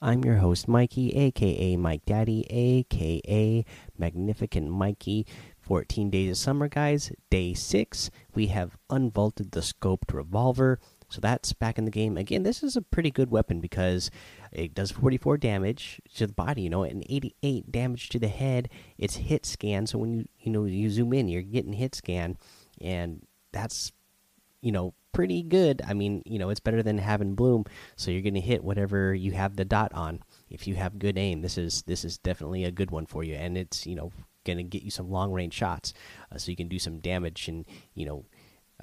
I'm your host, Mikey, aka Mike Daddy, aka Magnificent Mikey. 14 days of summer, guys. Day 6, we have unvaulted the scoped revolver. So that's back in the game. Again, this is a pretty good weapon because it does 44 damage to the body, you know, and 88 damage to the head. It's hit scan, so when you you know you zoom in, you're getting hit scan and that's you know pretty good. I mean, you know, it's better than having bloom. So you're going to hit whatever you have the dot on. If you have good aim, this is this is definitely a good one for you, and it's you know going to get you some long range shots, uh, so you can do some damage and you know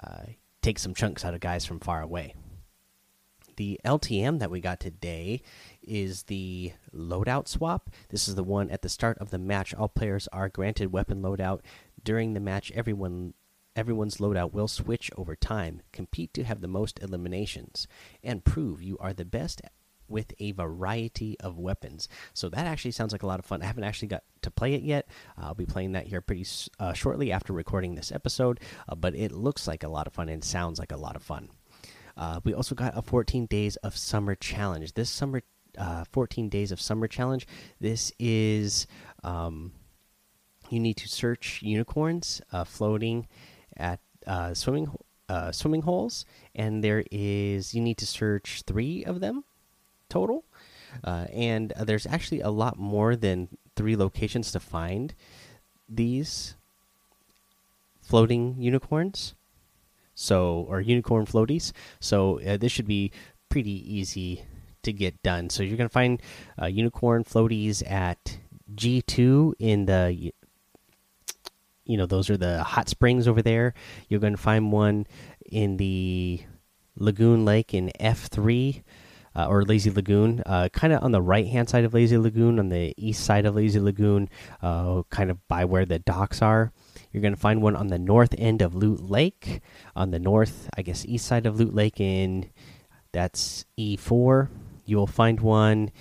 uh, take some chunks out of guys from far away. The LTM that we got today is the loadout swap. This is the one at the start of the match. All players are granted weapon loadout. During the match, everyone Everyone's loadout will switch over time. Compete to have the most eliminations and prove you are the best with a variety of weapons. So that actually sounds like a lot of fun. I haven't actually got to play it yet. I'll be playing that here pretty uh, shortly after recording this episode, uh, but it looks like a lot of fun and sounds like a lot of fun. Uh, we also got a 14 days of summer challenge. This summer, uh, 14 days of summer challenge. This is um, you need to search unicorns uh, floating at uh, swimming uh, swimming holes, and there is you need to search three of them total. Uh, and there's actually a lot more than three locations to find these floating unicorns. So, or unicorn floaties. So, uh, this should be pretty easy to get done. So, you're going to find uh, unicorn floaties at G2 in the you know those are the hot springs over there. You're going to find one in the Lagoon Lake in F3 uh, or Lazy Lagoon, uh, kind of on the right hand side of Lazy Lagoon, on the east side of Lazy Lagoon, uh, kind of by where the docks are. You're going to find one on the north end of Loot Lake, on the north, I guess, east side of Loot Lake in that's E4. You will find one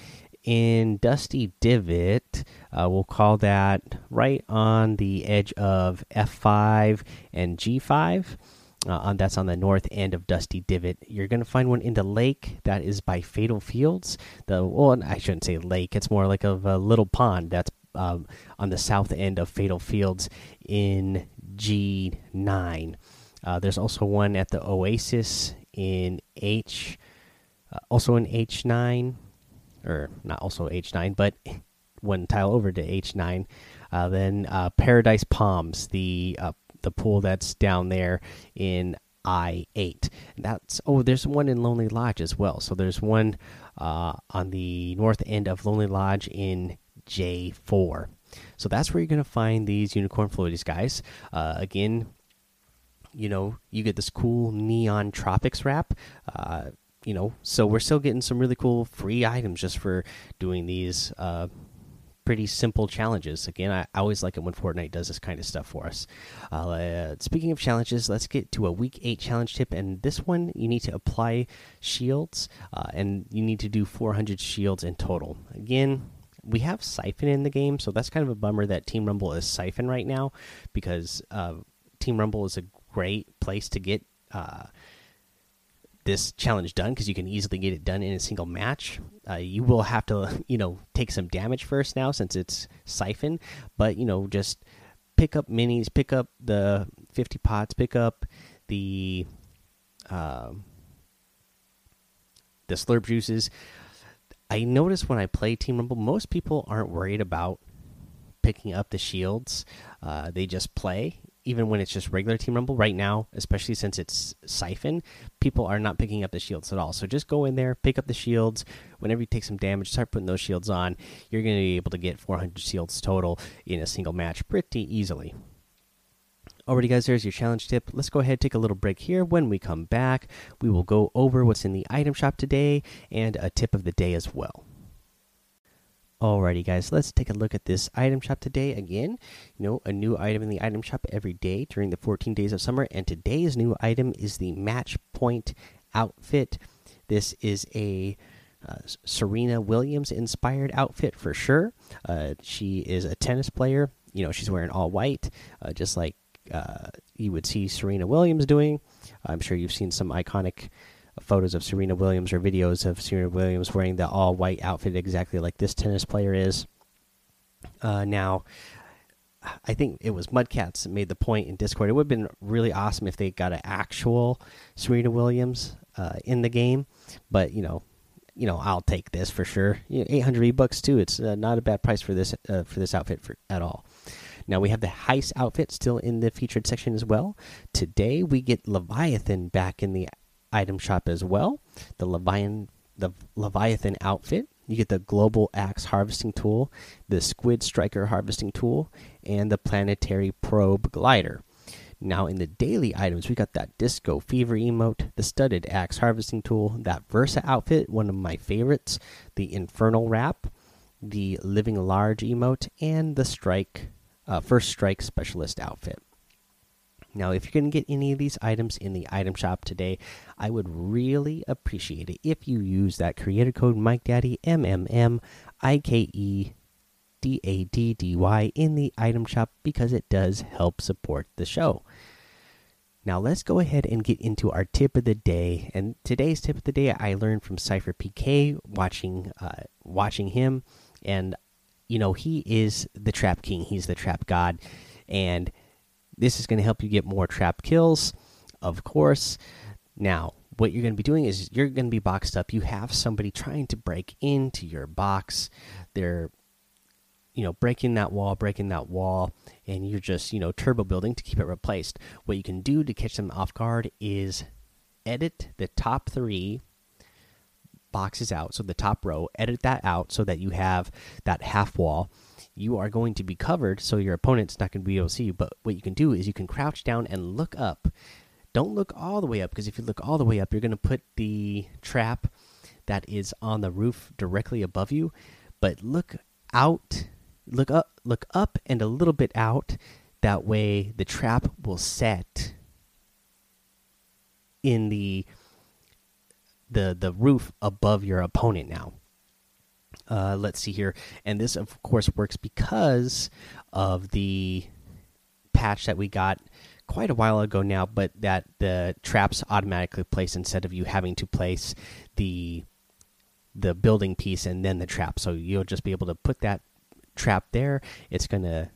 in Dusty Divot. Uh, we'll call that right on the edge of F5 and G5. Uh, on that's on the north end of Dusty Divot. You're going to find one in the lake that is by Fatal Fields. The well, I shouldn't say lake. It's more like a, a little pond that's um, on the south end of Fatal Fields in G9. Uh, there's also one at the Oasis in H, uh, also in H9 or not also H9, but one tile over to H9. Uh, then uh, Paradise Palms, the uh, the pool that's down there in I8. That's oh, there's one in Lonely Lodge as well. So there's one uh, on the north end of Lonely Lodge in J4. So that's where you're gonna find these unicorn floaties, guys. Uh, again, you know, you get this cool neon tropics wrap. Uh, you know, so we're still getting some really cool free items just for doing these uh, pretty simple challenges. Again, I, always like it when Fortnite does this kind of stuff for us. Uh, speaking of challenges, let's get to a week eight challenge tip. And this one, you need to apply shields, uh, and you need to do 400 shields in total. Again, we have Siphon in the game, so that's kind of a bummer that Team Rumble is Siphon right now because uh, Team Rumble is a great place to get uh, this challenge done because you can easily get it done in a single match. Uh, you will have to, you know, take some damage first now since it's siphon, but you know, just pick up minis, pick up the 50 pots, pick up the uh, the slurp juices. I notice when I play Team Rumble, most people aren't worried about picking up the shields. Uh, they just play even when it's just regular Team Rumble. Right now, especially since it's Siphon, people are not picking up the shields at all. So just go in there, pick up the shields. Whenever you take some damage, start putting those shields on. You're going to be able to get 400 shields total in a single match pretty easily. Alrighty, guys, there's your challenge tip. Let's go ahead take a little break here. When we come back, we will go over what's in the item shop today and a tip of the day as well. Alrighty, guys, let's take a look at this item shop today. Again, you know, a new item in the item shop every day during the 14 days of summer. And today's new item is the Match Point outfit. This is a uh, Serena Williams inspired outfit for sure. Uh, she is a tennis player. You know, she's wearing all white, uh, just like uh, you would see Serena Williams doing. I'm sure you've seen some iconic photos of Serena Williams or videos of Serena Williams wearing the all white outfit exactly like this tennis player is. Uh, now, I think it was Mudcats that made the point in Discord. It would have been really awesome if they got an actual Serena Williams uh, in the game, but you know, you know, I'll take this for sure. You know, 800 V bucks too. It's uh, not a bad price for this uh, for this outfit for, at all. Now we have the Heist outfit still in the featured section as well. Today we get Leviathan back in the item shop as well. The Leviathan, the Leviathan outfit. You get the Global Axe harvesting tool, the Squid Striker harvesting tool, and the Planetary Probe glider. Now, in the daily items, we got that Disco Fever emote, the Studded Axe harvesting tool, that Versa outfit, one of my favorites, the Infernal wrap, the Living Large emote, and the Strike, uh, First Strike Specialist outfit. Now, if you're going to get any of these items in the item shop today, I would really appreciate it if you use that creator code Mike Daddy M M M I K E D A D D Y in the item shop because it does help support the show. Now let's go ahead and get into our tip of the day. And today's tip of the day I learned from SypherPK watching uh, watching him, and you know he is the trap king. He's the trap god, and this is going to help you get more trap kills, of course. Now, what you're going to be doing is you're going to be boxed up. You have somebody trying to break into your box. They're you know breaking that wall breaking that wall and you're just you know turbo building to keep it replaced what you can do to catch them off guard is edit the top three boxes out so the top row edit that out so that you have that half wall you are going to be covered so your opponent's not going to be able to see you. But what you can do is you can crouch down and look up. Don't look all the way up because if you look all the way up, you're going to put the trap that is on the roof directly above you. But look out, look up, look up and a little bit out. That way the trap will set in the the the roof above your opponent now. Uh, let's see here, and this of course works because of the patch that we got quite a while ago now, but that the traps automatically place instead of you having to place the the building piece and then the trap. So you'll just be able to put that trap there. It's going to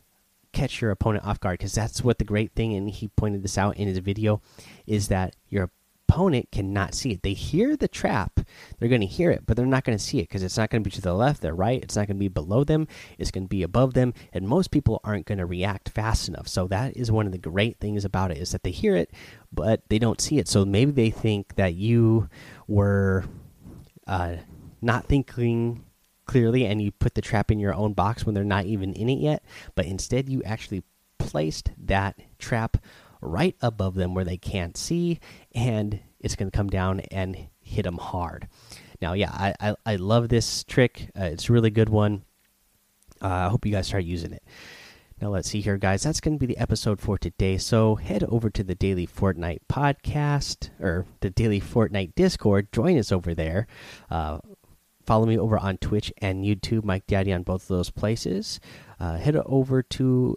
catch your opponent off guard because that's what the great thing and he pointed this out in his video is that your opponent cannot see it. They hear the trap, they're going to hear it, but they're not going to see it because it's not going to be to the left, the right, it's not going to be below them, it's going to be above them, and most people aren't going to react fast enough. So that is one of the great things about it is that they hear it, but they don't see it. So maybe they think that you were uh, not thinking clearly and you put the trap in your own box when they're not even in it yet, but instead you actually placed that trap right above them where they can't see, and it's going to come down and hit them hard. Now, yeah, I I, I love this trick. Uh, it's a really good one. Uh, I hope you guys start using it. Now, let's see here, guys. That's going to be the episode for today. So, head over to the Daily Fortnite podcast or the Daily Fortnite Discord. Join us over there. Uh, follow me over on Twitch and YouTube, Mike Daddy on both of those places. Uh, head over to